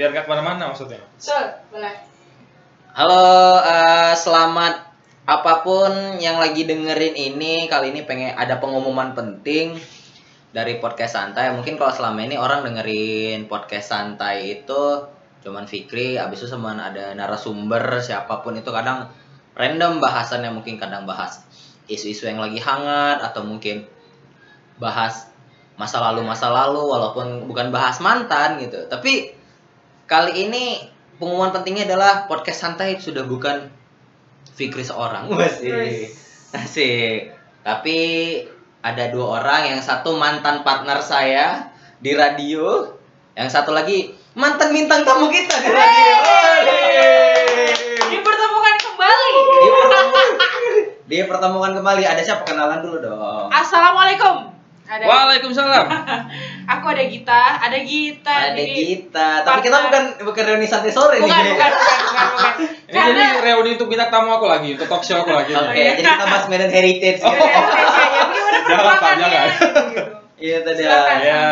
biar gak ke mana-mana maksudnya. Sul, boleh. Halo, eh, selamat apa pun yang lagi dengerin ini kali ini pengen ada pengumuman penting dari podcast santai. Mungkin kalau selama ini orang dengerin podcast santai itu cuman Fikri, abis itu sama ada narasumber siapa pun itu kadang random bahasannya mungkin kadang bahas isu-isu yang lagi hangat atau mungkin bahas masa lalu masa lalu walaupun bukan bahas mantan gitu. Tapi kali ini pengumuman pentingnya adalah podcast santai sudah bukan Fikri seorang. Masih. Asik. Tapi ada dua orang, yang satu mantan partner saya di radio, yang satu lagi mantan bintang tamu kita di radio. Dipertemukan kembali. Dipertemukan, dipertemukan kembali. Ada siapa kenalan dulu dong. Assalamualaikum. Ada. Waalaikumsalam. Aku ada Gita, ada Gita. Ada Jadi- kita, tapi kita bukan bukan reuni santai sore Bukan, nih. bukan, bukan, bukan, bukan. Ini jadi reuni untuk bintang tamu aku lagi, untuk talk show aku lagi. Oke, jadi kita bahas Medan Heritage. Ya, ya, ya. Bagaimana Jangan, jangan. Gitu. Iya tadi. Silakan. Ya.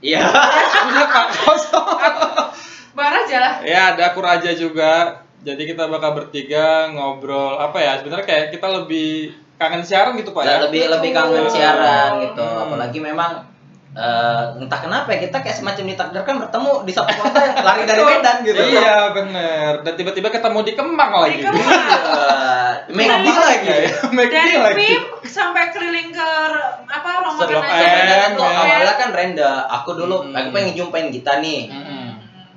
Iya. Udah Pak, kosong. Bang Raja lah. Ya, ada aku Raja juga. Jadi kita bakal bertiga ngobrol apa ya? Sebenarnya kayak kita lebih kangen siaran gitu Pak ya. lebih lebih kangen Betul. siaran gitu Hmm. apalagi memang eh, entah kenapa ya kita kayak semacam ditakdirkan bertemu di satu kota yang lari dari Medan gitu Iya bener. Dan tiba-tiba ketemu di Kemang lagi. Di Kemang. Kemang lagi ya. McD Dari lagi. PIM sampai keliling ke apa Seblok makan ya. awalnya kan Renda aku dulu Hmm. aku pengen jumpain kita nih Mm-mm.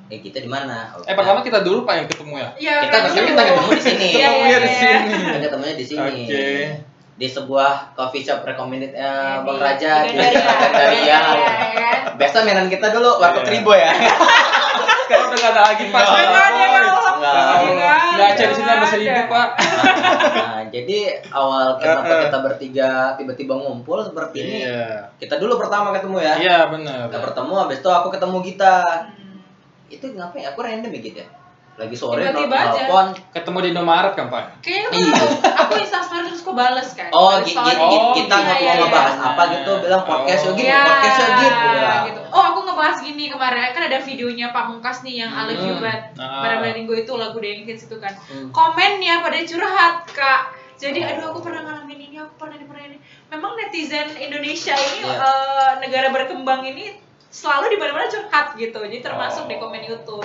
eh kita di mana Eh pertama kita dulu Pak yang ketemu ya. Iya, Kita- kan kita dulu. ketemu di sini. Iya, iya, Ketemunya di iya. sini. kita ketemunya di sini Oke. Di sebuah coffee shop recommended eh, Iya, Bang di- Raja di di Gandaria. Iya, iya. biasa mainan kita dulu warkop Iya. Tribo ya Sekarang udah gak ada lagi Pak. Nggak Nggak ada, ya di sini ada seribu Pak. Nah, jadi awal kenapa kita bertiga tiba-tiba ngumpul seperti ini, Iya. kita dulu pertama ketemu ya. Iya bener. Kita bertemu, habis itu aku ketemu Gita. Hmm. Itu ngapain? Aku random ya Gita. Lagi sore Tiba-tiba aja. nelfon. Ketemu di Indomaret kan Pak. Kayaknya Iya. aku, aku instastory terus kok bales kan. Oh. Gi- Oh, kita Iya, mau iya, ngebahas iya. apa gitu, bilang podcast Iya, podcast gitu. Gitu. Oh, aku ngebahas gini kemarin kan ada videonya Pak Mungkas nih yang I Love You Hmm. Bad. Ah. Pada Minggu itu lagu Denkins itu kan. Hmm. Komennya pada curhat, Kak. Jadi aduh aku pernah ngalamin ini, aku pernah ini, pernah ini. Memang netizen Indonesia ini Iya. eh, negara berkembang ini selalu di mana-mana curhat gitu. Jadi Oh. termasuk di komen YouTube.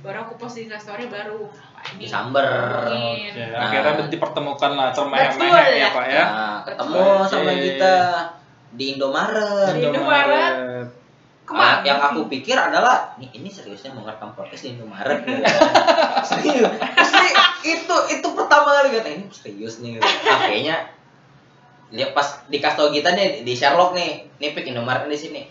Baru aku post di Instastory baru ini. Disamber. Oke, Nah. akhirnya dipertemukan lah Betul, termehek-mehek ya ya. Pak ya. Nah, ketemu Oke. sama kita di Indomaret. Di Indomaret. Ah, Ke mana? yang aku pikir adalah ini, ini seriusnya mau ngerekam podcast di Indomaret gitu. serius. Serius. itu itu pertama kali kata ini serius nih. Ah, kayaknya lihat pas dikasih tau kita nih di Sherlock nih, nih pick Indomaret di sini.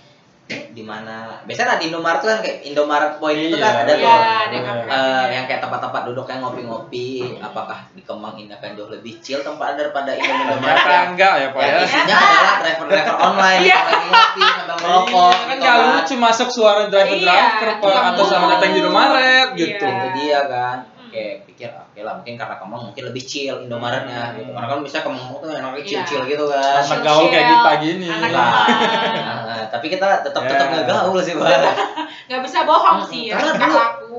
Di mana? Biasanya di Indomaret tuh kan kayak Indomaret Point itu kan Iya. ada Iya, tuh. Iya. eh, yang kayak tempat-tempat duduk yang ngopi-ngopi, apakah di Kemang ini akan jauh lebih chill tempat daripada Indomaret yang enggak ya Pak ya. isinya adalah driver-driver online Iya. yang lagi ngopi sambil ngerokok Iya, kan gitu nggak kan. lucu masuk suara driver-driver Iya. Pak atau sama Iya. datang di Indomaret gitu. Iya. itu dia kan. Kayak pikir oke lah mungkin karena Kemang mungkin lebih chill Indomaretnya gitu karena kan bisa Kemang tuh enaknya chill chill Iya. gitu kan Anak gaul kayak kita gini. anak Nah, nah, tapi kita tetap tetap Ya. nggak gaul sih bang nggak bisa bohong sih ya Karena dulu- aku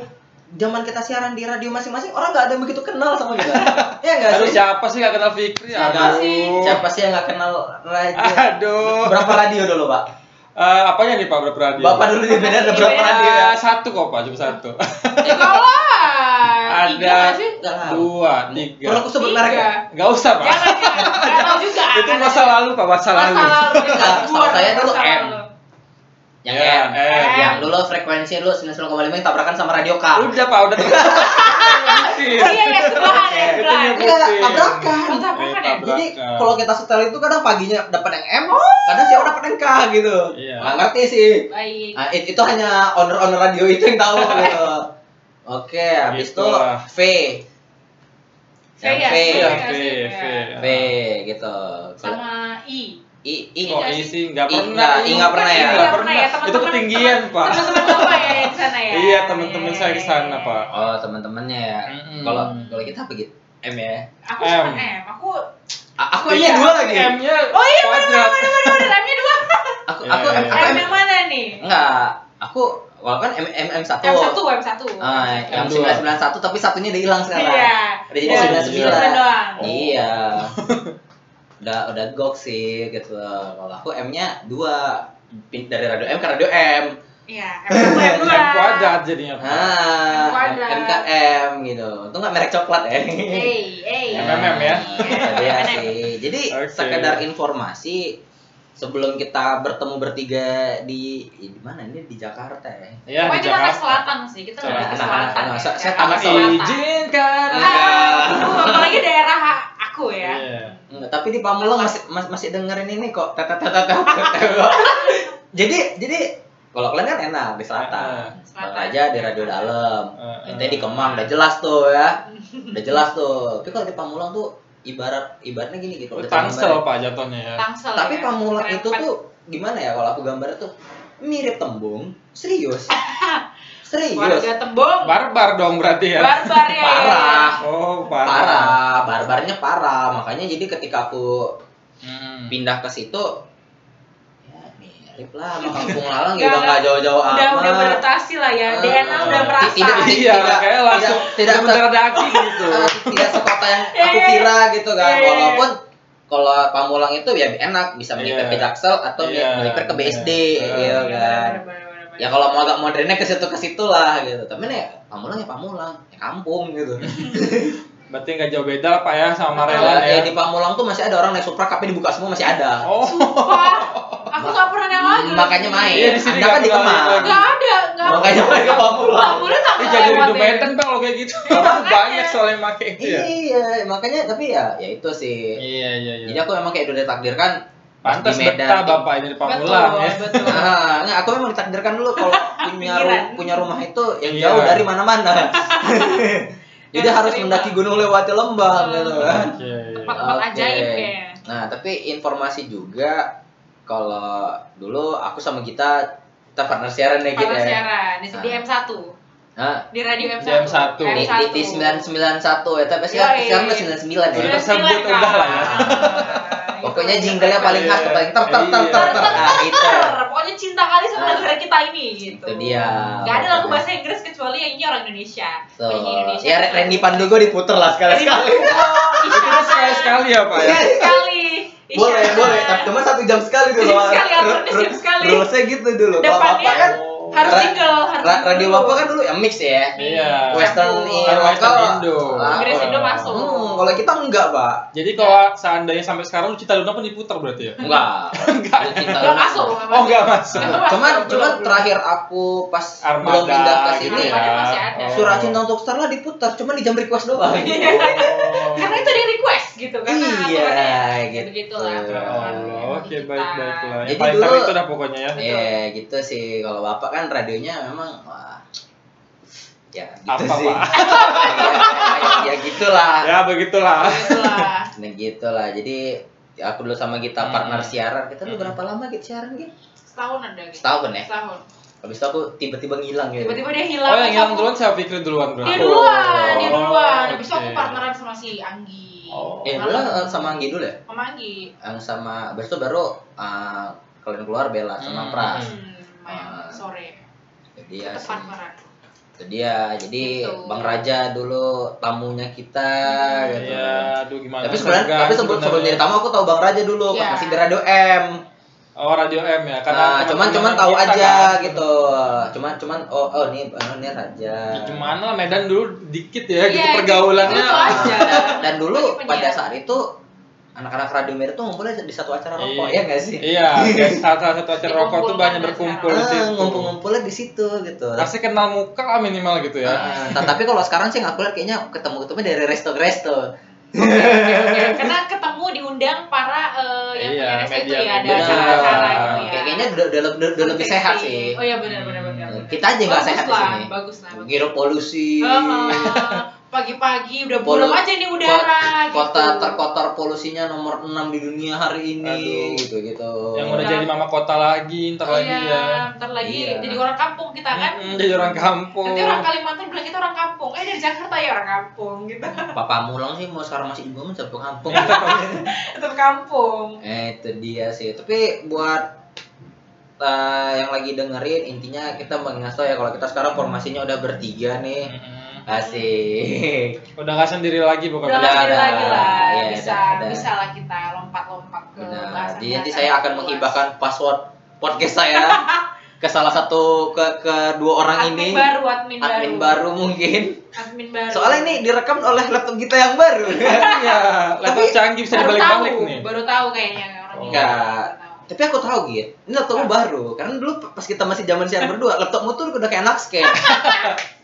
zaman kita siaran di radio masing-masing orang nggak ada yang begitu kenal sama kita ya nggak sih siapa sih gak kenal Fikri? Siapa Aduh. sih? siapa sih yang nggak kenal radio Aduh. berapa radio dulu pak Eh, apanya nih Pak berapa radio? bapak dulu di Medan ada berapa Iya. radio ya satu kok Pak, cuma satu. enggak lah tiga Ada nggak Nggak dua, tiga. perlu aku sebut merek ya? Tiga. Gak usah Pak. jangan jangan nggak tahu juga Itu masa lalu Pak, masa lalu. masa Nggak, saya dulu M. yang Ya, M. M. yang dulu frekuensi dulu 99,5 yang tabrakan sama radio K Udah Pak, udah terus. oh iya ya sebelahan ya. Enggak, Putih. tabrakan. Oh, tabrakan ya? Jadi Tabrakan. kalau kita setel itu kadang paginya dapat yang M, kadang siang dapat yang K gitu. Iya. Nggak ngerti sih. baik Nah, it- itu hanya owner-owner radio itu yang tahu gitu. Oke, habis itu Itulah. V. Yang Saya, V. Iya, saya, V, saya. V. V gitu. sama I I, I, Oh, nggak ii sih? nggak I- pernah. nggak, I nggak pernah ya? Nggak pernah. ya, Itu ketinggian, Pak. teman-teman bapak ya di sana ya Iya, teman-teman Iya, saya di iya, sana, iya. Pak. Oh, teman-temannya ya. Kalau kalau kita begitu M ya. aku M. M aku A- aku M-nya dua lagi. M-nya oh iya kuadrat. benar benar benar M-nya dua Aku Iya, aku iya, M, iya. aku M M. yang mana nih Enggak. Aku kalau kan M M M1. M1, M1. Ah, yang M2. 991 tapi satunya udah hilang sekarang. Iya. Udah jadi 99. Keren doang. Iya. udah udah gok sih gitu. Kalau aku M-nya 2 dari radio M ke radio M. Iya, M1, M2. M kuadrat jadinya. Ah, M. M ke M gitu. Itu nggak merek coklat ya. Hey, hey. MMM ya? Itu dia sih. Jadi sekedar informasi sebelum kita bertemu bertiga di di mana ini di Jakarta ya. Iya, di kita Jakarta. selatan sih, kita lebih ke selatan. anak- ya. saya- tanah selatan. Izinkan. Ah, apalagi daerah aku ya. Iya. Enggak, tapi di Pamulang masih mas- masih dengerin ini kok. Jadi jadi kalau kalian kan enak di selatan. Selatan. Bang aja di radio dalam. Ente di Kemang udah jelas tuh ya. Udah jelas tuh. Tapi kalau di Pamulang tuh ibarat ibaratnya gini gitu. Oh, Udah Tangsel. Pak jatuhnya ya. Tangsel. Tapi ya. Itu tuh gimana ya kalau aku gambar tuh mirip tembung, serius. serius. warga tembong. Barbar dong berarti ya. Barbar ya. Parah. Oh, parah. Parah, barbarnya parah. Makanya jadi ketika aku Hmm. pindah ke situ ya mirip lah sama kampung lalang juga nggak jauh-jauh Udah amat. udah beradaptasi lah ya. Ah, DNA udah merasa. tidak- Iya, Tidak- kayak langsung tidak- tidak tidak mendaki gitu. Eh, tidak sekota yang aku Eh, kira gitu kan. Walaupun kalau Pamulang itu ya enak bisa melipir Iya. ke Jaksel atau Iya. melipir ke BSD Iya. gitu kan. Ya kalau mau agak modernnya ke situ ke situ lah gitu. Tapi nih Pamulang ya Pamulang, ya kampung gitu. Berarti nggak jauh beda lah Pak ya sama Betul. Marelan Ya, ya. di Pamulang tuh masih ada orang naik Supra tapi dibuka semua masih ada. Oh, Sumpah, aku gak pernah yang lagi. Makanya main. Iya, di sini Anda kan nggak di Kemang. lagi. Gak ada, gak ada. Makanya main ke Pamulang. Pamulang tak jadi ya. benten Pak kalau kayak gitu. Banyak soalnya yang make itu ya. Iya, makanya tapi ya ya itu sih. Iya, iya, Jadi iya. aku memang kayak udah ditakdirkan Pantas di Medan. betah Bapak ini di Pamulang Betul, ya. betul. Nah, enggak, aku memang ditakdirkan dulu kalau punya ru- punya rumah itu yang Iya. jauh dari mana-mana. Jadi Yang harus mendaki gunung lewati lembah gitu kan. Oke, iya. Tempat-tempat Oke. ajaib kayaknya. Nah, tapi informasi juga kalau dulu aku sama kita kita partner siaran ya gitu Partner ya. siaran di, di Ah. M1. Nah, Di radio M1. Di M1. di, di, di 991 ya, tapi sekarang sekarang udah 99 ya. Udah tersebut, Kan? udah lah ya. Ah, Pokoknya jinglenya paling khas tuh paling ter ter ter ter ter. Nah, itu. Pokoknya cinta kali sama Nah. negara kita ini gitu. Itu dia. Gak ada lagu bahasa Inggris kecuali yang ini orang Indonesia. Penyanyi Indonesia. Ya Randy Pandugo diputer lah sekali sekali. Itu kan sekali-sekali ya Pak ya. Sekali. Iya. boleh boleh tapi cuma satu jam sekali dulu sekali, jam sekali. rulesnya gitu dulu apa kan Oh. harus single, harus ra- radio apa kan dulu ya mix ya Iya. western iya, western lokal. Indo. Ah, Inggris Indo Oh. masuk. hmm, kalau kita enggak pak Jadi kalau seandainya sampai sekarang lu Cita Luna pun diputar berarti ya? enggak Enggak. Kita Gak masuk. Oh, nggak masuk. Cuman belum, cuman terakhir aku pas Armada belum pindah ke gitu sini ya. Oh. surat cinta untuk Starla diputar cuma di jam request doang Iya. Karena itu di request gitu kan. Iya, gitu. Ya Allah, oke kita. baik baiklah. Yang Jadi dulu- itu dah pokoknya ya. Iya gitu sih kalau bapak kan radionya memang wah ya gitu Apa, sih Pak? ya, ya gitulah Ya begitulah. Begitulah. nah gitulah jadi ya aku dulu sama kita Hmm. partner siaran kita dulu Hmm. berapa lama gitu siaran gitu Setahun ada gitu. setahun ya Setahun. habis itu aku tiba-tiba ngilang gitu Tiba-tiba dia hilang. Oh yang hilang duluan saya Fikri duluan Dia berarti. duluan, dia Oh, duluan. Habis itu aku partneran sama si Anggi. Oh. eh dulu sama Anggi dulu ya Sama Anggi. yang sama habis itu baru eh, kalian keluar Bella sama Hmm. Pras Hmm, Ah. sore. jadi ya Kita sih partneran. itu dia jadi Gitu. Bang Raja dulu tamunya kita Hmm. gitu Iya, aduh gimana? tapi sebenarnya tapi sebelum sebelum jadi tamu aku tahu Bang Raja dulu Iya. masih di Radio M Oh Radio M ya, karena nah, cuman cuman tahu kita aja kan. gitu cuman cuman oh oh nih oh, ini Raja Ya, gimana lah Medan dulu dikit ya gitu Iya, pergaulannya. gitu aja. dan, dan dulu pada saat itu anak-anak radio Medan tuh ngumpulnya di satu acara rokok Iya. ya nggak sih Iya, salah satu acara rokok tuh banyak berkumpul di ah, situ. ngumpul-ngumpulnya di situ gitu Pasti kenal muka lah minimal gitu ya. Ah, ta- tapi kalau sekarang sih nggak lihat kayaknya ketemu ketemu dari resto ke resto Oke, oke, oke. Karena ketemu diundang para eh, yang Iya, punya resto itu ya, ada media. acara-acara gitu ya. Kayak- kayaknya udah, udah, udah, udah lebih sehat sih Oh iya benar benar benar. kita aja nggak sehat di lah, sini Bagus lah. bagus. ngirup polusi Heeh. Pagi-pagi udah buram aja nih udara kota gitu. terkotor polusinya nomor 6 di dunia hari ini Aduh. gitu gitu Yang udah Udah. jadi mama kota lagi, ntar Oh lagi iya, ya. ntar lagi Iya. jadi orang kampung kita kan. Mm-mm, jadi orang kampung. Nanti orang Kalimantan bilang kita orang kampung. Eh dari Jakarta ya orang kampung gitu. Papa Mulang sih mau sekarang masih ibu satu kampung Tetap kampung. eh itu dia sih tapi buat eh, yang lagi dengerin intinya kita mengasih ya kalau kita sekarang formasinya udah bertiga nih. Mm-mm. Asik. Udah nggak sendiri lagi Udah pokoknya. Udah nggak sendiri ada. lagi lah, Iya, bisa ada. bisa lah kita lompat-lompat ke Benar. bahasan Jadi nanti saya akan menghibahkan password podcast saya ke salah satu ke kedua orang admin ini. baru, admin, Admin baru, baru mungkin. admin baru. Soalnya ini direkam oleh laptop kita yang baru. Iya, laptop Tapi canggih bisa baru dibalik-balik nih. baru tahu kayaknya orang Oh. ini. Enggak. Tapi aku tahu gitu. Ini laptopmu baru. Karena dulu pas kita masih zaman siaran berdua, laptopmu tuh udah kayak anak skate.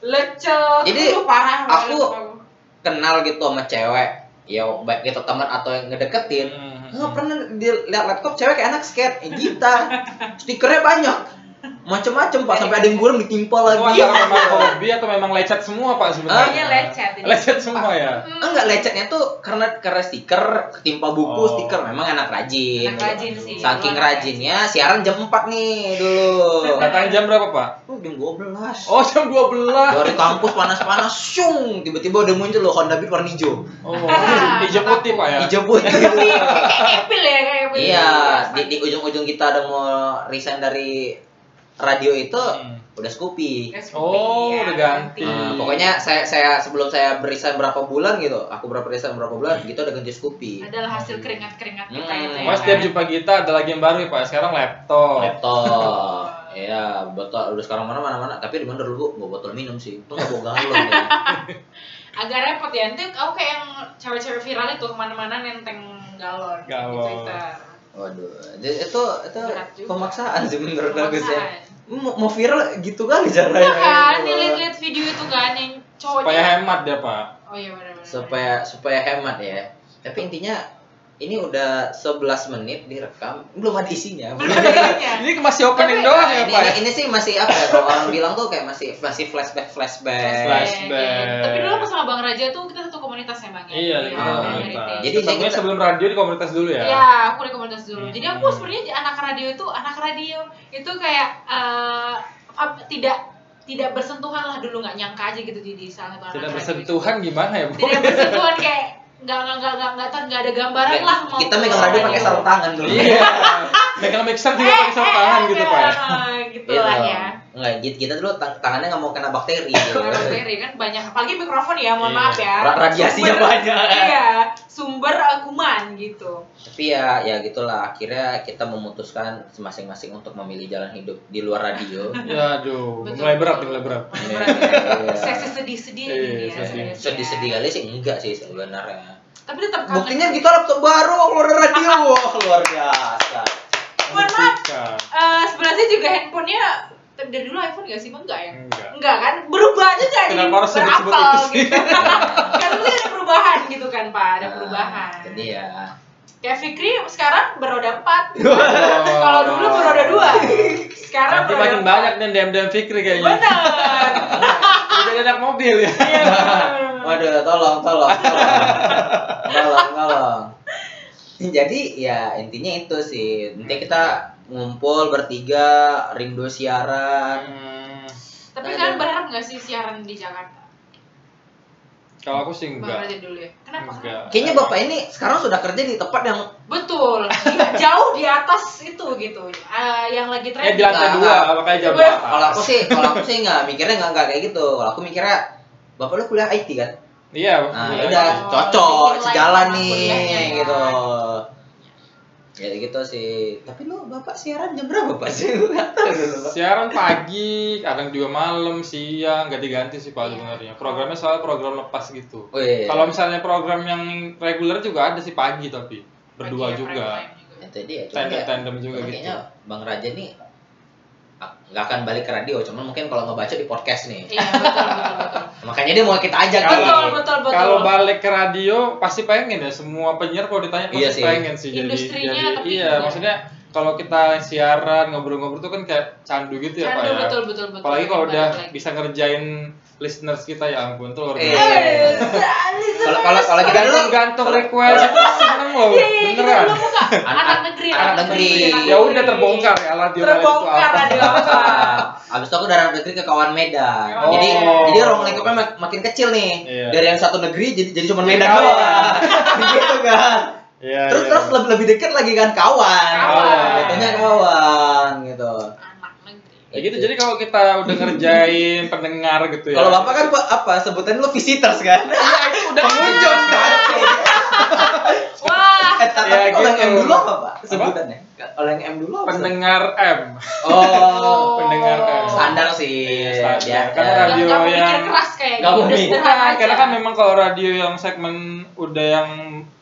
Lecet. Jadi, Aduh, parah. aku- banget. Kenal gitu sama cewek. Ya baik itu teman atau yang ngedeketin. Hmm. Nggak pernah dilihat laptop cewek kayak anak skate. Eh, Gita. Stikernya banyak. Macem-macem pak sampai ada yang burung ditimpa Itu lagi. antara memang hobi atau memang lecet semua pak sebenarnya? Kayaknya lecet ini. Lecet semua ya. Hmm. Enggak lecetnya tuh karena karena stiker ketimpa buku Oh. stiker memang anak rajin. Anak rajin sih. Saking rajinnya siaran jam 4 nih dulu. Datang jam berapa pak? Oh, jam 12. Oh jam 12 Dari kampus panas-panas, syung, tiba-tiba udah muncul loh Honda Beat warna hijau. Oh, hijau putih pak ya? Hijau putih. Kayak Epil ya kayak Epil. iya, di, di ujung-ujung kita ada mau resign dari radio itu Hmm. udah Scoopy. Oh, Scoopy, udah ya, ganti. Nah, pokoknya saya saya sebelum saya berisan berapa bulan gitu, aku berapa resign berapa bulan, gitu udah ganti Scoopy. adalah hasil keringat-keringat kita Hmm. itu ya. Mas kan? setiap jumpa kita ada lagi yang baru ya pak. Sekarang laptop. Laptop. Iya, botol udah sekarang mana mana mana. Tapi di mana dulu gua botol minum sih. Itu nggak bawa galon. ya. Agak repot ya. Nanti aku kayak yang cewek-cewek viral itu ke mana-mana nenteng galon. Galon. Di Twitter. Waduh, jadi itu itu pemaksaan sih menurut aku sih. Mau, mau viral gitu kali caranya. Iya kan, nih lihat-lihat video itu kan yang cowoknya. Supaya hemat dia pak. Oh iya benar-benar. supaya supaya hemat ya. Tapi intinya ini udah 11 menit direkam, belum ada isinya. Belum ada ininya. Ini masih opening Tapi- doang ya ini, pak. ini, ini sih masih apa ya? Kalau orang bilang tuh kayak masih masih flashback flashback. Flashback. Tapi dulu pas sama Bang Raja tuh kita satu komunitas Bang ya. Iya, Di di komunitas. Jadi Ketemunya kita- sebelum radio di komunitas dulu ya. Iya, aku di komunitas dulu. Jadi aku Hmm. sebenarnya anak radio itu anak radio itu kayak eh, ap- tidak tidak bersentuhan lah dulu nggak nyangka aja gitu jadi salah satu anak Tidak radio bersentuhan gimana ya bu? Tidak bersentuhan kayak nggak nggak nggak nggak nggak nggak ada gambaran lah mau Kita megang radio pakai sarung tangan dulu. Iya. Megang mixer juga pakai sarung tangan gitu pak ya. gitu lah ya Enggak, kita, kita dulu tang- tangannya nggak mau kena bakteri. gitu. bakteri kan banyak apalagi mikrofon ya mohon Iya. maaf ya Ra- radiasinya Sumber- banyak. iya sumber uh, kuman gitu Tapi ya ya gitulah. Akhirnya kita memutuskan masing-masing untuk memilih jalan hidup di luar radio. Ya aduh, Betul. mulai berat nih, mulai berat. Mulai berat ya. Iya. sesi sedih-sedih Iya, ini ya. Sedih-sedih kali sih enggak sih sebenarnya. tapi tetap kangen. Buktinya kita laptop baru keluar radio. Wah, luar biasa. Mohon maaf. Eh, sebenarnya juga handphonenya dari dulu iPhone gak sih? Enggak ya? Enggak. Enggak kan? Berubah aja jadi Kenapa harus sebut-sebut berapel itu sih? gitu. kan pasti ada perubahan gitu kan, Pak. Ada Nah, perubahan. Jadi ya. Kayak Fikri sekarang beroda 4. Oh. Kalau dulu beroda 2. Sekarang Nanti beroda makin empat. banyak nih DM-DM Fikri kayaknya. Benar. Udah jadi anak mobil ya. Iya. Waduh, tolong, tolong, tolong. tolong, tolong. Jadi ya intinya itu sih. Nanti kita ngumpul bertiga, rindu siaran. Hmm, Tapi kalian berharap gak sih siaran di Jakarta? Kalau aku sih Bang enggak. Raja dulu ya. Kenapa? Enggak. Kayaknya bapak ini sekarang sudah kerja di tempat yang Betul. Jauh di atas itu gitu. Eh, yang lagi Eh tren. di lantai Enggak. dua, makanya jam Gue- berapa? kalau aku sih, kalau aku sih nggak mikirnya nggak nggak kayak gitu. Kalau aku mikirnya bapak lu kuliah IT kan? Iya. Nah, iya. udah cocok, sejalan nih ya. gitu. Ya gitu sih. Tapi lu bapak siaran jam berapa pak sih? Nggak tahu dulu, Pak. Siaran pagi, kadang juga malam, siang, ganti-ganti sih Pak sebenarnya. Programnya soal program lepas gitu. Oh, iya. Kalau misalnya program yang reguler juga ada sih pagi tapi berdua Pagi ya, juga. juga. Cuma Tandem ya, tandem juga gitu. Bang Raja nih nggak akan balik ke radio, cuman mungkin kalau ngebaca di podcast nih. Iya betul betul betul. Makanya dia mau kita ajak nih. Betul betul betul. Kalau balik ke radio pasti pengen ya semua penyiar kalau ditanya pasti Iya sih. pengen sih jadi Industrinya jadi tapi iya juga. maksudnya kalau kita siaran ngobrol-ngobrol tuh kan kayak candu gitu ya Candu, Pak ya. betul betul betul. Apalagi kalau udah lagi. bisa ngerjain listeners kita ya ampun tuh luar Eh. biasa. Kalau kalau kalau kita dulu Gantung-gantung request itu seneng loh, Iya, iya, kita beneran. dulu buka Anak- negeri, anak negeri. Ya udah terbongkar ya radio Terbongkar apa. radio apa. Abis itu aku dari negeri ke kawan Medan. Oh. Jadi jadi ruang lingkupnya mak- makin kecil nih. Iya. Dari yang satu negeri jadi jadi cuma Medan kawan. doang. gitu kan. Iya, terus iya. terus lebih lebih dekat lagi kan kawan. Kawan. Jatuhnya kawan gitu. Ya gitu, jadi kalau kita udah ngerjain pendengar gitu ya. Kalau bapak kan apa sebutan lu visitors kan? Iya, itu udah Pengunjung kan? wah Eh, tapi Ya, kalau yang gitu. M dulu apa Pak? Sebutannya? Kalau yang M dulu apa? pendengar M. Oh, pendengar M. standar sih. Iya, standar. Ya, Karena eh, radio yang- keras kayak gitu Bukan, karena kan memang kalau radio yang segmen udah yang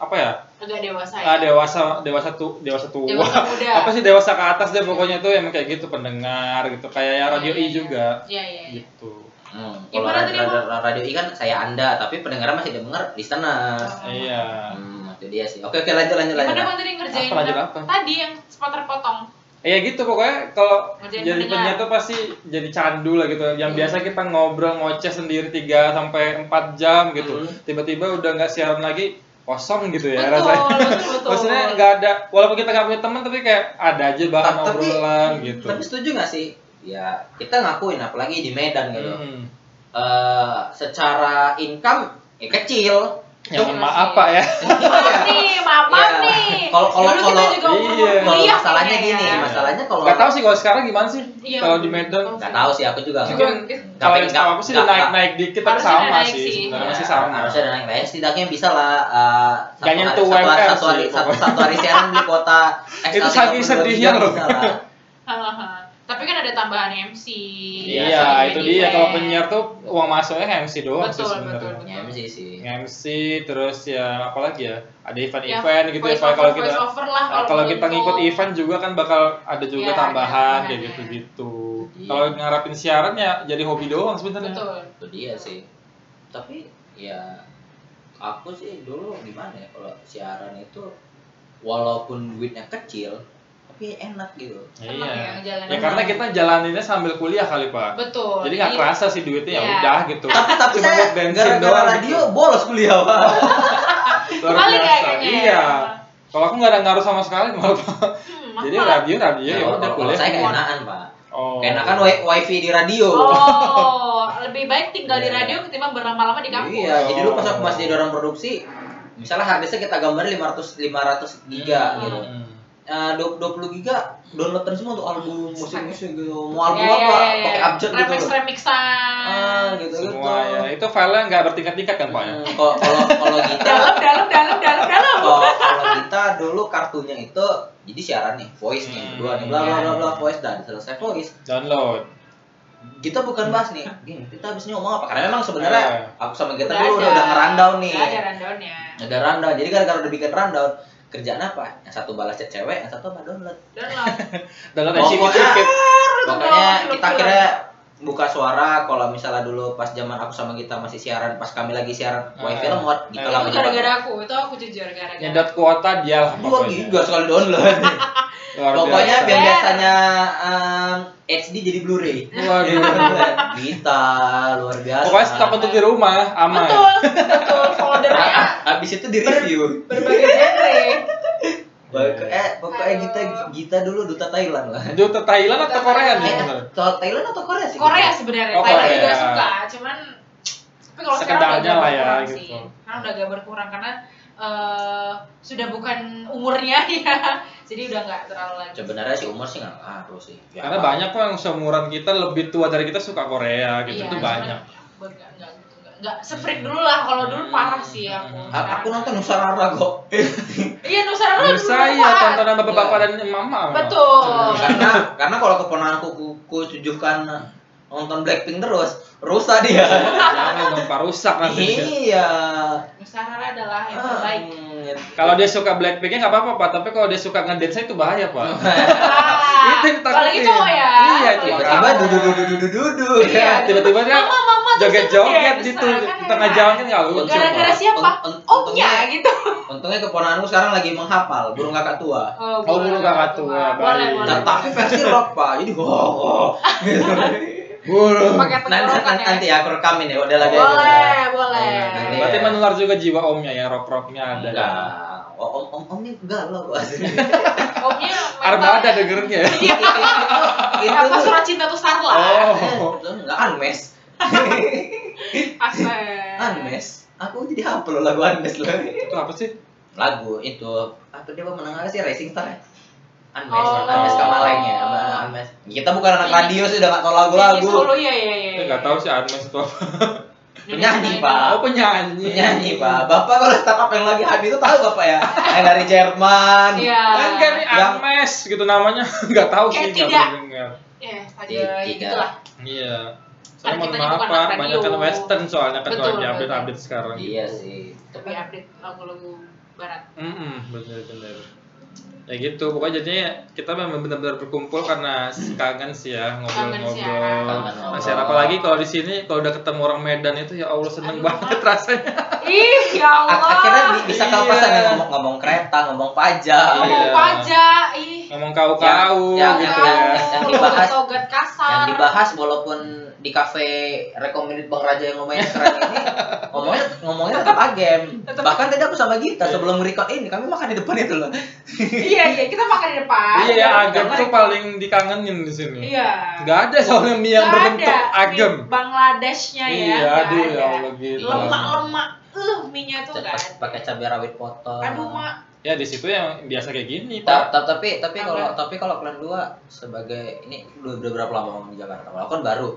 apa ya? Agak dewasa ya Ah, dewasa dewasa tuh dewasa tua. Dewasa muda. apa sih dewasa ke atas deh pokoknya tuh emang kayak gitu pendengar gitu kayak ya radio Iya, I iya. juga iya iya iya gitu. Hmm, kalau Gimana radio, radio, radio I kan saya anda, tapi pendengarnya masih dengar listener. Oh. Iya. Hmm, itu dia sih. Oke oke lanjut lanjut gimana lanjut. bang tadi ngerjain Apa, lanjut apa? tadi yang sempat terpotong Iya gitu pokoknya kalau jadi pendengar. penyiar tuh pasti jadi candu lah gitu. Yang Iya. biasa kita ngobrol ngoceh sendiri 3 sampai 4 jam gitu. Hmm. Tiba-tiba udah nggak siaran lagi kosong gitu ya betul rasanya. betul betul Maksudnya nggak ada walaupun kita nggak punya teman tapi kayak ada aja bahan Ta- tapi- obrolan gitu. Tapi setuju nggak sih? Ya kita ngakuin apalagi di Medan gitu. Hmm. Eh, secara income ya kecil. Ya Iya mohon maaf sih. Pak ya. maaf nih maaf maaf Iya. nih Kalau- kalau- kalau- umur iya. Kalau masalahnya kayaknya gini, ya. masalahnya kalau Nggak tahu sih kalau sekarang gimana sih Iya, kalau di Medan. nggak tahu sih aku juga. Juga- Mungkin Tapi kalau yang nggak- tahu aku sih nggak- udah naik nggak- naik dikit tapi sama sih sih. sebenarnya Ya, masih sama. Harusnya ada naik lain setidaknya bisa lah eh, satu, hari, nyentuh satu, hari, satu hari siaran kuota ekstra Itu saking 32 sedihnya loh. tapi kan ada tambahan MC Iya, Iya, itu dia kalau penyiar tuh uang masuknya MC doang sih Betul, sebenarnya. betul, Ya MC sih. MC terus ya apalagi ya ada Ya, event-event gitu ya voice Pak kalau kita lah Nah, kalau kita ngikut tuh. event juga kan bakal ada juga ada tambahan kayak gitu-gitu. Iya. Kalau ngarapin siaran ya jadi hobi doang sebenarnya. betul Itu dia sih. Tapi ya aku sih dulu gimana ya kalau siaran itu walaupun duitnya kecil tapi enak gitu. Ya Iya. ngejalanin. Ya karena kita jalaninnya sambil kuliah kali Pak. betul Jadi nggak kerasa sih duitnya ya Iya. udah gitu. Tapi tapi Cuma saya gara-gara doang radio gitu. bolos kuliah pak. Luar ya biasa. kayaknya Iya. ya. Kalau aku nggak ada ngaruh sama sekali malah Pak. Hmm, Jadi radio radio ya kalau- udah kuliah. saya keenakan pak. Oh. Keenakan wi- wifi di radio. Oh, lebih baik tinggal di Iya. radio ketimbang berlama-lama di kampus. Iya, jadi dulu pas aku Oh. masih jadi orang produksi, misalnya harddisknya kita gambar 500 500 giga Hmm. gitu. Eh, 20 giga downloadan semua untuk album musik-musik gitu. Mau album Iya, apa? iya, iya. Pakai abjad gitu. Remix remixan. Ah, gitu gitu. Semua ya. Itu filenya nggak bertingkat-tingkat kan Pak ya? Hmm, Kalau kalau kalau kita Dalam, dalam, dalam, dalam, dalam. kalau kita dulu kartunya itu jadi siaran nih, voice nih, Hmm. dua nih, bla bla bla bla voice dan selesai voice. Download. Kita bukan bahas nih, gini, kita habis ini ngomong apa? Karena memang sebenarnya aku sama kita dulu udah, udah ngerundown nih. Udah ada rundownnya. ada rundown jadi gara-gara udah bikin rundown kerjaan apa yang satu balas chat cewek yang satu apa download Download. Download Oh, film-film. kita kira buka suara kalau misalnya dulu pas zaman aku sama kita masih siaran pas kami lagi siaran wifi Ah. lemot gitu Ah. lah Itu gara-gara aku, itu aku jujur gara-gara. nyedot kuota dia lah dua giga sekali download Luar pokoknya biasa. biar biasanya um, HD jadi Blu-ray Waduh. Vita luar biasa Pokoknya stok untuk di rumah aman. Betul, betul. Foldernya habis itu di review berbagai genre. eh pokoknya kita kita dulu duta Thailand lah ke Thailand atau Korea nih Eh? Thailand Thailand atau Korea sih Korea sebenarnya, Oh, Thailand Korea. juga suka, cuman tapi kalau sekarang udah lah ya, berkurang gitu. sih. Karena udah agak berkurang karena eh, sudah bukan umurnya ya. Jadi udah nggak terlalu lagi. sebenarnya sih umur sih nggak ngaruh sih Ya, Karena apa- banyak kok yang seumuran kita lebih tua dari kita suka Korea gitu. Iya, itu cuman banyak. nggak gitu, sefreak dulu lah. Kalau dulu parah sih aku. Hmm. A- aku nonton Nusarara kok Iya Nusantara dulu ya kuat. tontonan bapak-bapak dan mama. Betul. karena karena kalau keponakanku ku, ku tujuhkan nonton Blackpink terus rusak dia Jangan dong Pak rusak nanti. iya Nusantara adalah yang terbaik. Kalau dia suka Blackpinknya nggak apa-apa Pak, tapi kalau dia suka ngedance itu bahaya Pak. Ah, Itu yang ditakutin. cowok ya. Iya, tiba-tiba dudu dudu dudu dudu Iya. Tiba-tiba dia joget-joget gitu di kan tengah enak. jalan kan nggak lucu. Gara-gara siapa? Omnya gitu. untungnya keponakanku sekarang lagi menghafal burung kakak tua Oh, Oh, burung kakak tua, Boleh, baik. boleh. Tapi versi rock pak jadi wow, gitu. Burung. Pakai nanti, tenggorokan nanti, ya. nanti aku rekamin ya udah lagi Boleh, boleh. Nanti Berarti ya. menular juga jiwa omnya ya, rock-rocknya ada. enggak oh, om om om ini galau Omnya Armada mentalnya- dengernya. itu itu Apa tuh surat cinta tuh Starla? Oh. itu enggak Anmes Astaga. Anmes aku jadi hafal loh lagu Anmes loh Itu apa sih? lagu itu apa dia menang apa sih Racing Star ya? Anmes, Oh. Anmes Kamaleng ya, sama Anmes. Kita bukan anak radio sih udah gak tau lagu-lagu. solo ya ya ya. Saya nggak tahu sih Anmes itu apa. Penyanyi, Pak. Oh penyanyi. Penyanyi pak, bapak kalau startup yang lagi hadir itu tahu bapak ya? Yang dari Jerman. Iya. Kan kan Anmes gitu namanya nggak tahu sih tidak. pernah dengar. Ya, tadi Iya, ya tidak. gitulah. Iya. Saya mohon maaf pak, banyak kan western soalnya kan lagi betul. update update sekarang. Iya sih. Tapi update lagu-lagu barat. Hmm, bener-bener. Ya gitu, pokoknya jadinya kita memang benar-benar berkumpul karena kangen sih ya ngobrol-ngobrol. Nah, siaran apalagi kalau di sini kalau udah ketemu orang Medan itu ya Allah seneng Aduh, banget rasanya. Ih, ya Allah. Ak- Akhirnya bi- bisa Iya. kelepasan ya ngomong, ngomong kereta, ngomong pajak. Iya. ngomong pajak, ih. Ngomong kau-kau Yang- gitu yang- ya. yang dibahas-. Yang dibahas walaupun di kafe recommended Bang Raja yang ngomongnya keren ini ngomongnya ngomongnya tetap agem. Tetap- Bahkan tadi aku sama Gita sebelum record ini kami makan di depan itu loh. iya, iya, kita makan di depan. Iya, kita- tuh paling dikangenin di sini. Iya. Gak ada soalnya mie yang Nggak berbentuk ada. agam. Mie Bangladeshnya ya. Iya, nggak aduh ya ada. Allah gitu. Lemak-lemak. Uh, mie-nya tuh enggak ada. Pakai cabai rawit potong. Aduh, Mak. Ya di situ yang biasa kayak gini, Ta- Pak. ta- tapi tapi kalau tapi kalau kalian dua sebagai ini udah, udah berapa lama kamu di Jakarta? Kalau aku kan baru.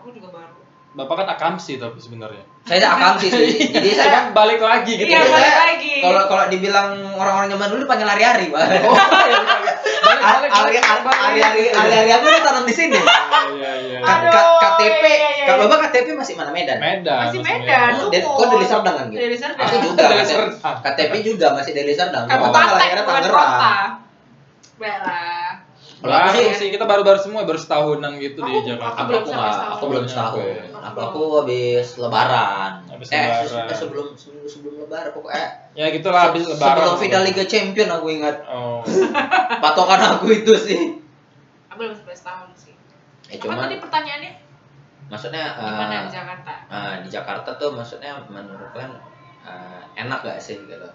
Aku juga baru. Bapak kan akamsi tapi sebenarnya. Saya ada akamsi sih. Jadi saya Kan balik lagi gitu. Iya, Jadi balik saya- lagi. kalau kalau dibilang orang-orang zaman dulu dipanggil hari-hari, Pak. Oh, iya, iya. Balik, balik, Hari-hari balik, hari-hari aku udah tanam di sini. Iya, iya. KTP, iya, iya, iya. kalau Bapak KTP masih mana Medan? Medan. Masih Medan. Oh, dari- kok dari Serdang kan gitu? Dari Serdang. Aku juga. Dari KTP Serdang. KTP juga masih dari Serdang. Tanggal lahirnya Tangerang. kota. Aku Baru sih- sih kita baru-baru semua baru setahunan gitu di Aku- Jakarta. Aku belum aku setahun. aku belum setahun. Aku aku habis Lebaran. Habis eh, Lebaran. se- eh, sebelum sebelum sebelum Lebaran pokoknya. Ya gitulah habis Se- lebaran. Sebelum final Liga Champion aku ingat. Oh. Patokan aku itu sih. Aku belum sampai setahun sih. Eh Apa cuman tadi pertanyaannya? maksudnya Gimana eh, di Jakarta? eh, di Jakarta tuh maksudnya menurut kalian eh, enak gak sih gitu?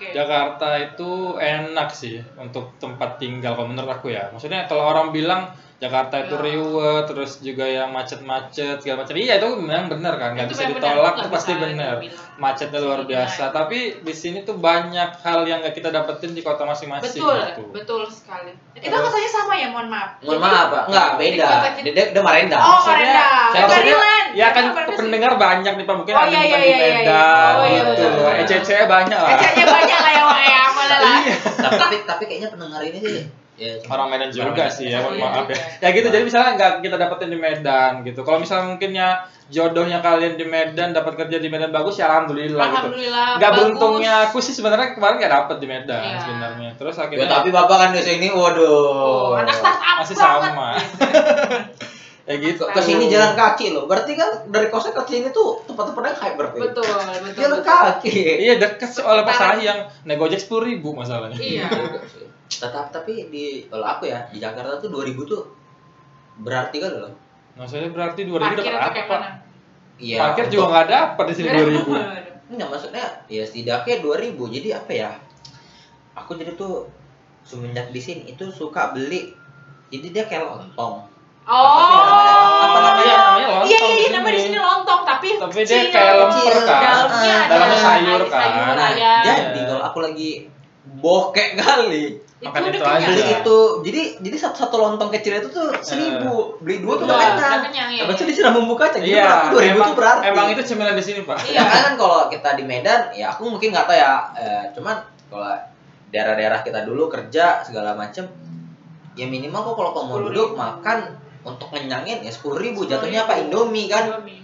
Oke. Jakarta itu enak sih untuk tempat tinggal kalau menurut aku ya. Maksudnya kalau orang bilang Jakarta itu Ya. riuh, terus juga yang macet-macet segala macam. Iya itu memang benar kan, nggak Itu bisa benar, ditolak, nggak itu pasti benar. Macetnya luar Bisa biasa. dinaik. Tapi di sini tuh banyak hal yang nggak kita dapetin di kota masing-masing. Betul, gitu. betul sekali. Kita Terus- kotanya sama ya, mohon maaf. Mohon Jadi- maaf, Pak. Enggak, di beda. kota kita- Dia dia, dia Marenda. Oh, Marenda. Ya, Oh, maksudnya, ya kan pendengar banyak nih Pak, mungkin Oh, ada iya, yang iya, di iya, iya. Medan Oh, iya, gitu. ECC banyak lah. Kayaknya banyak lah ya, Wak, ya. Iya. tapi tapi kayaknya pendengar ini sih ya orang Medan juga Orang sih ya, Oh, mohon iya maaf ya. juga. Ya gitu, jadi misalnya nggak kita dapetin di Medan gitu. Kalau misalnya mungkinnya jodohnya kalian di Medan dapat kerja di Medan bagus ya alhamdulillah, gitu. Alhamdulillah. Nggak bagus. beruntungnya aku sih sebenarnya kemarin nggak dapet di Medan Iya. sebenarnya. Terus Ya akhirnya tapi Bapak kan di sini waduh. Oh, anak startup masih sama. ya gitu. Ke sini jalan kaki loh. Berarti kan dari kosnya ke sini tuh tempat-tempatnya hype berarti. Betul, betul. Jalan betul. kaki. Iya deket soalnya pas Sekarang- sayang. Naik gojek sepuluh ribu masalahnya. Iya. Tetap tapi di kalau aku ya di Jakarta tuh 2000 tuh berarti kan loh. Maksudnya berarti dua ribu dapat apa? kayak Pak? mana? Iya. Parkir juga nggak dapat di sini dua ribu. Enggak maksudnya ya setidaknya 2000. Jadi apa ya? Aku jadi tuh semenjak di sini itu suka beli jadi dia kayak lontong. Oh. Apa namanya? Namanya lontong Iya, iya, iya, nama di sini. sini lontong, tapi Tapi dia kayak lemper kan. Dalamnya ada Dalamnya sayur kan. Nah, jadi kalau aku lagi bokek kali Makan itu aja. beli itu jadi jadi satu satu lontong kecil itu tuh seribu beli dua tuh Udah, udah kenyang iya, Habis itu iya. disiram bumbu kacang jadi Iya, berarti dua ribu emang, tuh berarti emang itu cemilan di sini pak. Iya. ya kan kalau kita di Medan ya aku mungkin nggak tahu ya eh, cuman kalau daerah-daerah kita dulu kerja segala macem ya minimal kok kalau kamu mau 10.000. duduk makan untuk ngenyangin ya sepuluh ribu. Jatuhnya apa? Indomie kan? Indomie.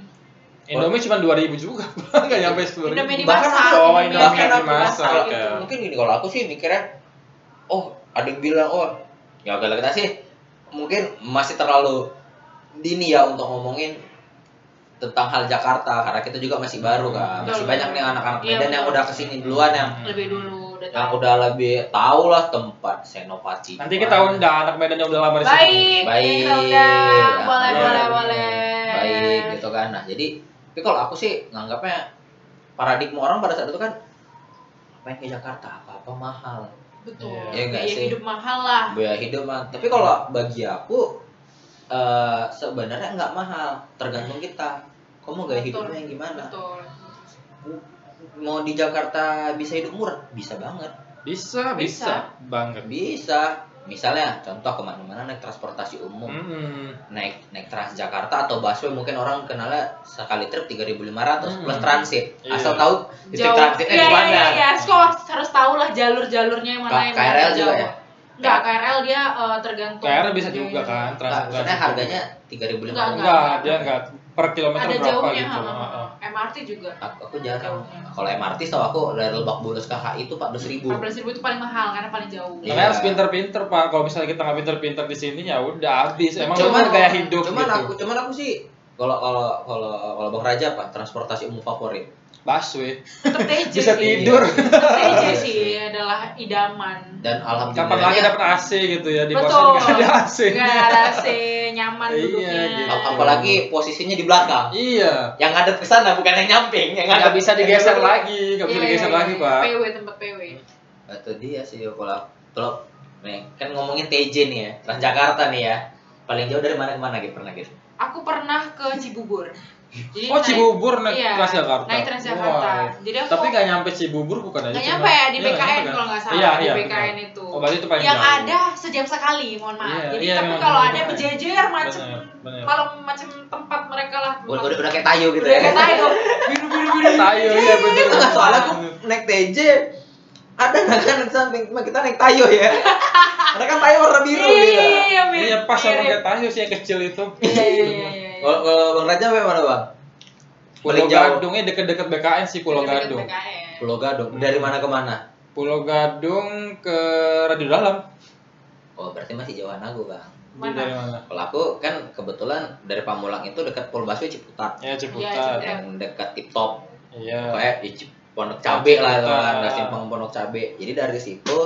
Indomie cuma dua ribu juga, nggak nyampe sepuluh ribu. Indomie Bahkan aku- Oh, Indomie bahkan aku kalau ya. mungkin gini kalau aku sih mikirnya oh ada yang bilang oh ya kalau kita sih mungkin masih terlalu dini ya untuk ngomongin tentang hal Jakarta karena kita juga masih baru kan. Masih banyak nih anak-anak Iya, Medan yang udah ke sini duluan yang Lebih dulu udah yang tahu. udah lebih tahu lah tempat Senopati Nanti kita undang anak Medan yang udah lama di sini. Baik, Baik. kita undang. Ya, Boleh, iya. boleh, boleh. baik gitu kan nah jadi tapi kalau aku sih nganggapnya paradigma orang pada saat itu kan apa yang ke Jakarta apa apa mahal Betul. Iya. Iya nggak Biaya sih? hidup mahal lah. biaya hidup mah tapi kalau bagi aku eh sebenarnya nggak mahal tergantung kita kamu gaya hidupnya yang gimana Betul. Mau di Jakarta bisa hidup murah bisa banget Bisa, bisa, Bisa. banget. bisa misalnya contoh ke mana-mana naik transportasi umum Mm-mm. naik naik Transjakarta atau busway mungkin orang kenalnya sekali trip 3.500 Hmm. plus transit Iya. asal tahu titik Jauh. transitnya Iya, di mana Iya, iya, Kok harus tahu lah jalur-jalurnya yang mana Ka- yang KRL juga jauh. ya? Enggak, KRL dia eh, tergantung. KRL bisa juga kan, transit. maksudnya harganya 3.500 Nggak, Enggak, dia enggak per kilometer Ada berapa jauhnya, gitu. ha, ha. MRT juga. aku, aku jarang Jauhnya. kalau MRT tau aku dari Lebak Bulus ke HI itu 14.000 ribu 14 ribu itu paling mahal karena paling jauh. Iya. Makanya harus pinter-pinter pak. Kalau misalnya kita nggak pinter-pinter di sini ya udah habis. Emang Cuman- cuman gaya hidup cuman gitu. aku cuman aku sih kalau kalau kalau kalau Bang Raja apa transportasi umum favorit Busway. Tetap TJ Bisa tidur. TJ Iya sih sih. adalah idaman. dan Kapan lagi dapat AC gitu ya di kosan Betul. nggak ada AC. Nggak ada AC, nyaman Iya, duduknya. gitu. ap- apalagi posisinya di belakang Iya. yang ngadep ke sana bukan yang nyamping yang Nggak ngadep bisa digeser lagi, nggak bisa Iya, digeser iya, lagi iya. pak. PW tempat PW. itu dia sih kalau kalau nih kan ngomongin TJ nih ya Transjakarta nih ya paling jauh dari mana ke mana gitu pernah gitu Aku pernah ke Cibubur. Jadi Oh naik- Cibubur naik iya, Transjakarta. Naik Transjakarta. Wah. Jadi aku Tapi nggak nyampe Cibubur bukan aja. nggak nyampe ya di Iya, BKN nyampe, kan? kalau nggak salah Iya, di iya, BKN benar. itu. Oh, berarti itu paling yang jauh. ada sejam sekali, mohon maaf. Iya, Jadi iya, tapi kalau benar. ada berjejer macam Benar, benar. kalau macam tempat mereka lah. udah udah, udah kayak tayo gitu Udah ya kayak tayo, biru biru biru. Tayo ya bener. Enggak, soalnya aku naik TJ ada kan di samping cuma kita naik tayo ya karena kan tayo warna biru gitu Iya, mirip. Iya pas sama mirip. kayak Tayo sih yang kecil itu. Iya, iya, iya, iya. kalau bang Raja mana bang Pulau Paling jauh. Gadungnya deket-deket BKN sih Pulau Gadung. BKN. Pulau Gadung dari mana ke mana Pulau Gadung ke Radio Dalam. oh berarti masih jauhan aku bang Mana? Dari mana? kalau aku kan kebetulan dari Pamulang itu dekat Pol Baswe Ciputat Ya Iya, Ciputat. Ciputat. yang dekat Tip Top Iya. kayak di Cip- Pondok Cabe lah itu kan simpang Pondok Cabe jadi dari situ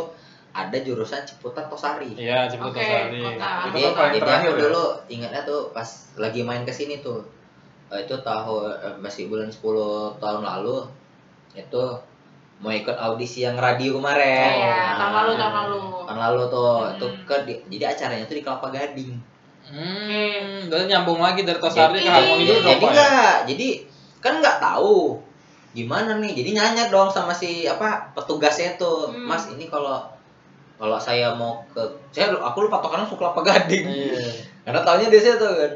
ada jurusan Ciputat Tosari Iya Ciputat Oke, Sari. kota. Itu jadi, kan paling jadi terakhir aku ya. dulu ingatnya tuh pas lagi main ke sini tuh Eh, itu tahun eh, masih bulan 10 tahun lalu itu mau ikut audisi yang radio kemarin Iya, tahun lalu, tahun lalu. tahun lalu tuh Hmm. itu ke di- jadi acaranya tuh di Kelapa Gading Hmm, berarti nyambung lagi dari Tosari ke Jadi- Harmoni dulu jadi dong Pak. ya? enggak jadi kan nggak tahu gimana nih jadi nanya dong sama si apa petugasnya tuh Hmm. mas ini kalau kalau saya mau ke saya aku lupa patokan langsung Kelapa Gading Iya. karena tahunya di situ kan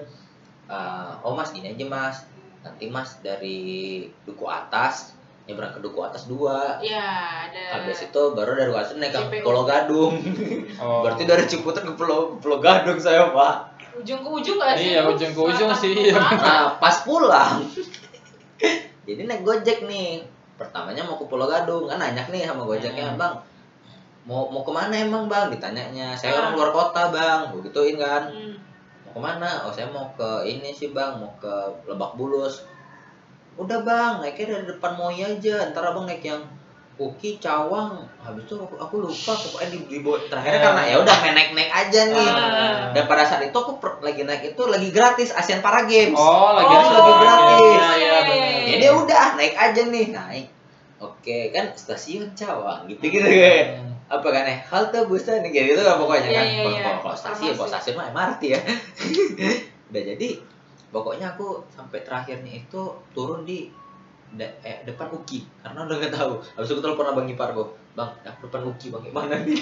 Eh, oh mas gini aja mas nanti mas dari duku atas nyebrang ke duku atas dua Iya, ada. habis itu baru dari atas naik ke. Pulau Gadung Oh. berarti dari Ciputat ke Pulau ke Pulau Gadung saya pak ujung ke ujung gak sih? Iya, ujung ke ujung sih, iya. nah pas pulang jadi naik gojek nih. Pertamanya mau ke Pulau Gadung. Kan nanya nih sama gojeknya Hmm. bang mau mau ke mana emang bang? Ditanyanya saya Ah. orang luar kota bang. Gue gituin kan. Hmm. mau ke mana oh saya mau ke ini sih bang mau ke Lebak Bulus. Udah bang naiknya dari depan Moi aja. Ntar abang naik yang Uki Cawang habis itu aku, aku lupa pokoknya di, di terakhirnya karena ya udah main naik naik aja nih. Ah. dan pada saat itu aku per- lagi naik itu lagi gratis Asian Para Games. Oh, lagi Oh, lagi gratis. Iya, iya, benar. jadi ya udah naik aja nih naik. Oke kan stasiun Cawang gitu gitu kan. Hmm. apa kan ya? Halte busnya nih kayak gitu kan pokoknya Iya, kan. iya, kalau iya. kalau- stasiun kalau stasiun mah MRT ya. Udah jadi pokoknya aku sampai terakhirnya itu turun di de- eh, depan Uki karena udah nggak tahu habis itu telepon abang ipar gue bang aku depan Uki bang gimana nih.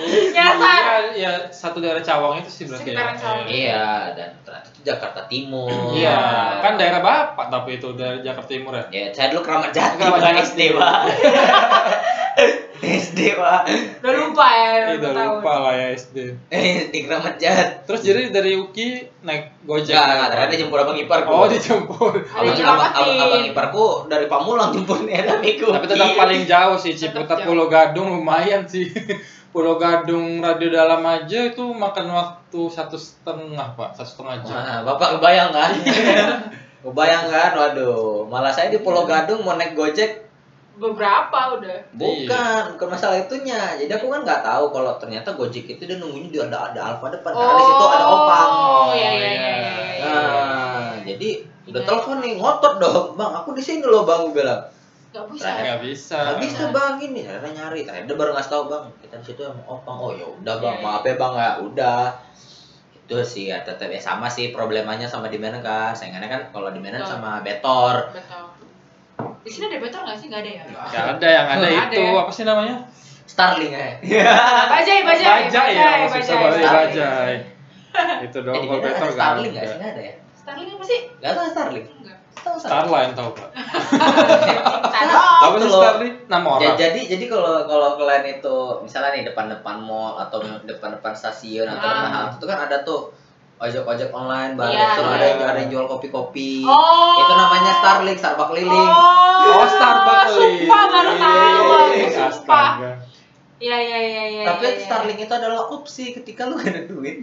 Iya, iya, satu daerah Cawang itu sih berarti. Ya. Iya dan ternyata itu Jakarta Timur Iya, kan daerah Bapak tapi itu dari Jakarta Timur ya. ya saya dulu keramat jati Keramat bukan Jati. SD pak SD pak Udah lupa ya, Iya, udah tahun. lupa lah ya SD. eh di keramat jati Terus jadi dari Uki naik Gojek. Enggak, enggak, ternyata dijemput abang ipar Oh, dijemput. Abang, abang, abang, abang iparku dari Pamulang jemputnya tapi ku Tapi tetap paling jauh sih Ciputat. Pulau Gadung lumayan sih. Pulau Gadung radio dalam aja itu makan waktu satu setengah pak, satu setengah jam. Nah, bapak kebayang kan? kebayang kan? Waduh, malah saya di Pulau Gadung mau naik Gojek Beberapa udah. bukan, bukan masalah itunya. Jadi aku kan nggak tahu kalau ternyata Gojek itu dia nunggunya di ada ada Alfa depan karena di situ ada opang. Oh, iya iya iya. iya, iya. Nah, jadi udah Iya. telepon nih ngotot dong, bang. Aku di sini loh bang, gue bilang. Gak bisa. Nggak bisa. Nggak bisa bang ini, ternyata nyari. Ternyata baru ngasih tahu bang, kita di situ sama opang. Oh ya udah bang, Iya, maaf ya bang ya, udah. Itu sih ya tetap ya sama sih problemanya sama di mana kan. Saingannya kan kalau di mana sama Betor. Betul. Di sini ada better nggak sih? Nggak ada ya? Gak ada yang ada Nggak ada itu ya? apa sih namanya? Starling ya. Bajai, bajai, Bajai ya, maksudnya bajai. Starling. bajai. Itu Eh, doang di kalau better ada gak Starling nggak sih? Nggak ada ya? Starling apa sih? Nggak tahu Starling. Enggak. Tahu Starling. Starline tau pak. Dong. Betul. Starling? Nama orang. jadi jadi kalau kalau kalian itu misalnya nih depan-depan mall atau depan-depan stasiun atau Ah. depan halte itu kan ada tuh ojek-ojek online bareng Iya, terus iya. ada yang ada yang jual kopi-kopi. Oh. Itu namanya Starling, Starbucks keliling. Oh, Starbucks Sumpah baru tahu. aku, Sumpah. Iya, iya, iya, iya. Tapi iya, iya. Starling itu adalah opsi ketika lu gak ada duit.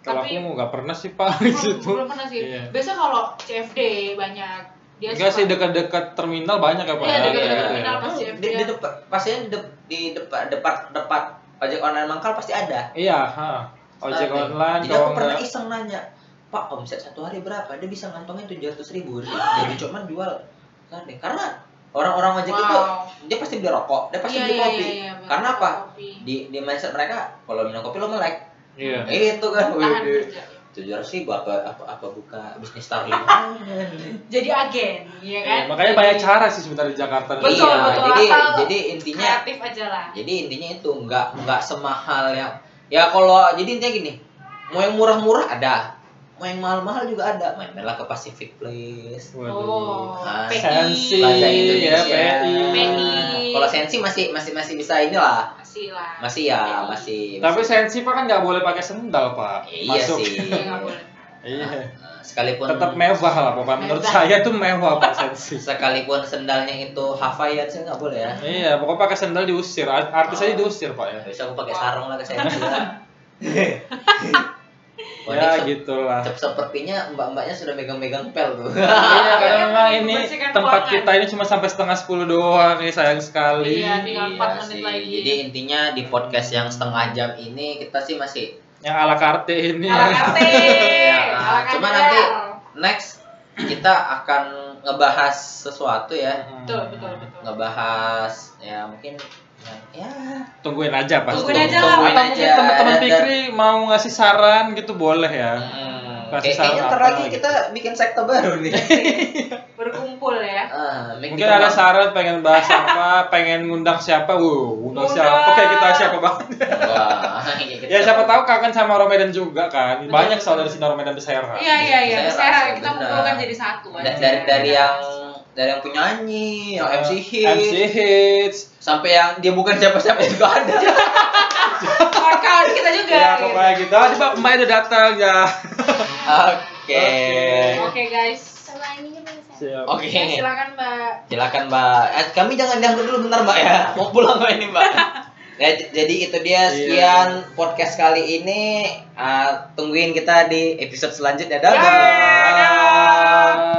Kalau Tapi- aku nggak pernah sih pak di situ. Belum pernah sih. Iya. Biasa kalau CFD banyak. Dia Enggak sih dekat-dekat terminal banyak ya pak. Iya, ya? dekat-dekat ya. terminal. Oh, pasti di, ada. di depan pastinya di depan depan depan ojek online mangkal pasti ada. Iya, ha. Ojek online Jadi aku pernah iseng nanya, Pak omset satu hari berapa? Dia bisa ngantongin tujuh ratus ribu. Jadi cuma jual Starling. Karena orang-orang ojek itu Wow. dia pasti beli rokok, dia pasti Iya, beli iya, kopi. iya, iya, benar. Karena apa? Kopi. Di di mindset mereka kalau minum kopi lo melek. Iya. Itu kan. Tujuh ratus ribu apa apa apa buka bisnis Starling? Jadi agen, iya kan? Iya, makanya banyak cara sih sebenarnya di Jakarta. Betul, iya, betul. jadi Asal jadi intinya Kreatif aja lah. jadi intinya itu nggak nggak semahal yang ya kalau jadi intinya gini mau yang murah-murah ada mau yang mahal-mahal juga ada main main ke Pacific Place Waduh. Oh, Ah, PI. Sensi, ya, Indonesia. PI. kalau sensi masih masih masih bisa inilah Masih lah. masih ya masih Tapi masih- sensi pak kan nggak boleh pakai sendal pak. Iya Masuk. sih. Iya, nggak boleh. Iya. Sekalipun Tetap mewah lah pokoknya. Menurut Mewah. saya tuh mewah pak sensi. sekalipun sendalnya itu Hawaiian sih nggak boleh ya Iya, pokoknya pakai sendal diusir. Art- Artis aja diusir pak ya. bisa aku pakai sarung lah ke sensi lah Wah, Ya ini gitulah. se- sepertinya mbak-mbaknya sudah megang-megang pel tuh Iya, karena memang ini Membersihkan tempat kita ini cuma sampai setengah sepuluh doang nih sayang sekali. Iya, tinggal empat Iya menit sih. lagi. Jadi intinya di podcast yang setengah jam ini kita sih masih Yang ala karte ini. Ala ya. karte. Ya, ala cuma nanti next kita akan ngebahas sesuatu ya, Betul, betul, betul. ngebahas ya mungkin ya Tungguin aja pasti. Tungguin aja lah. Atau mungkin aja. teman-teman Dan- Fikri mau ngasih saran gitu boleh ya. hmm, Kasih kayak- kayaknya ntar lagi gitu. kita bikin sekte baru nih. Berkumpul ya. Make Mungkin ada saran pengen bahas apa, pengen ngundang siapa, wuh, undang Undang. siapa, kayak kita siapa banget. Wah, gitu. Ya siapa tahu kangen sama Romedan juga kan. Banyak soal dari sini Romedan Besera. Iya, iya, iya. Rasa kita kumpulkan jadi satu. Dari dari yang dari yang penyanyi, yang MC hit, MC hits. sampai yang dia bukan siapa-siapa juga ada. Kawan-kawan kita juga. Ya gitu. pokoknya gitu. Ah, Mbak Mbak udah datang ya. Oke. Oke guys. Siap. Oke. Ya, silakan Mbak. Silakan Mbak. Eh, kami jangan diangkut dulu bentar Mbak ya. Mau pulang Mbak ini Mbak. Ya, jadi itu dia Iya. sekian podcast kali ini. Ah, tungguin kita di episode selanjutnya. Dadah. Yeay.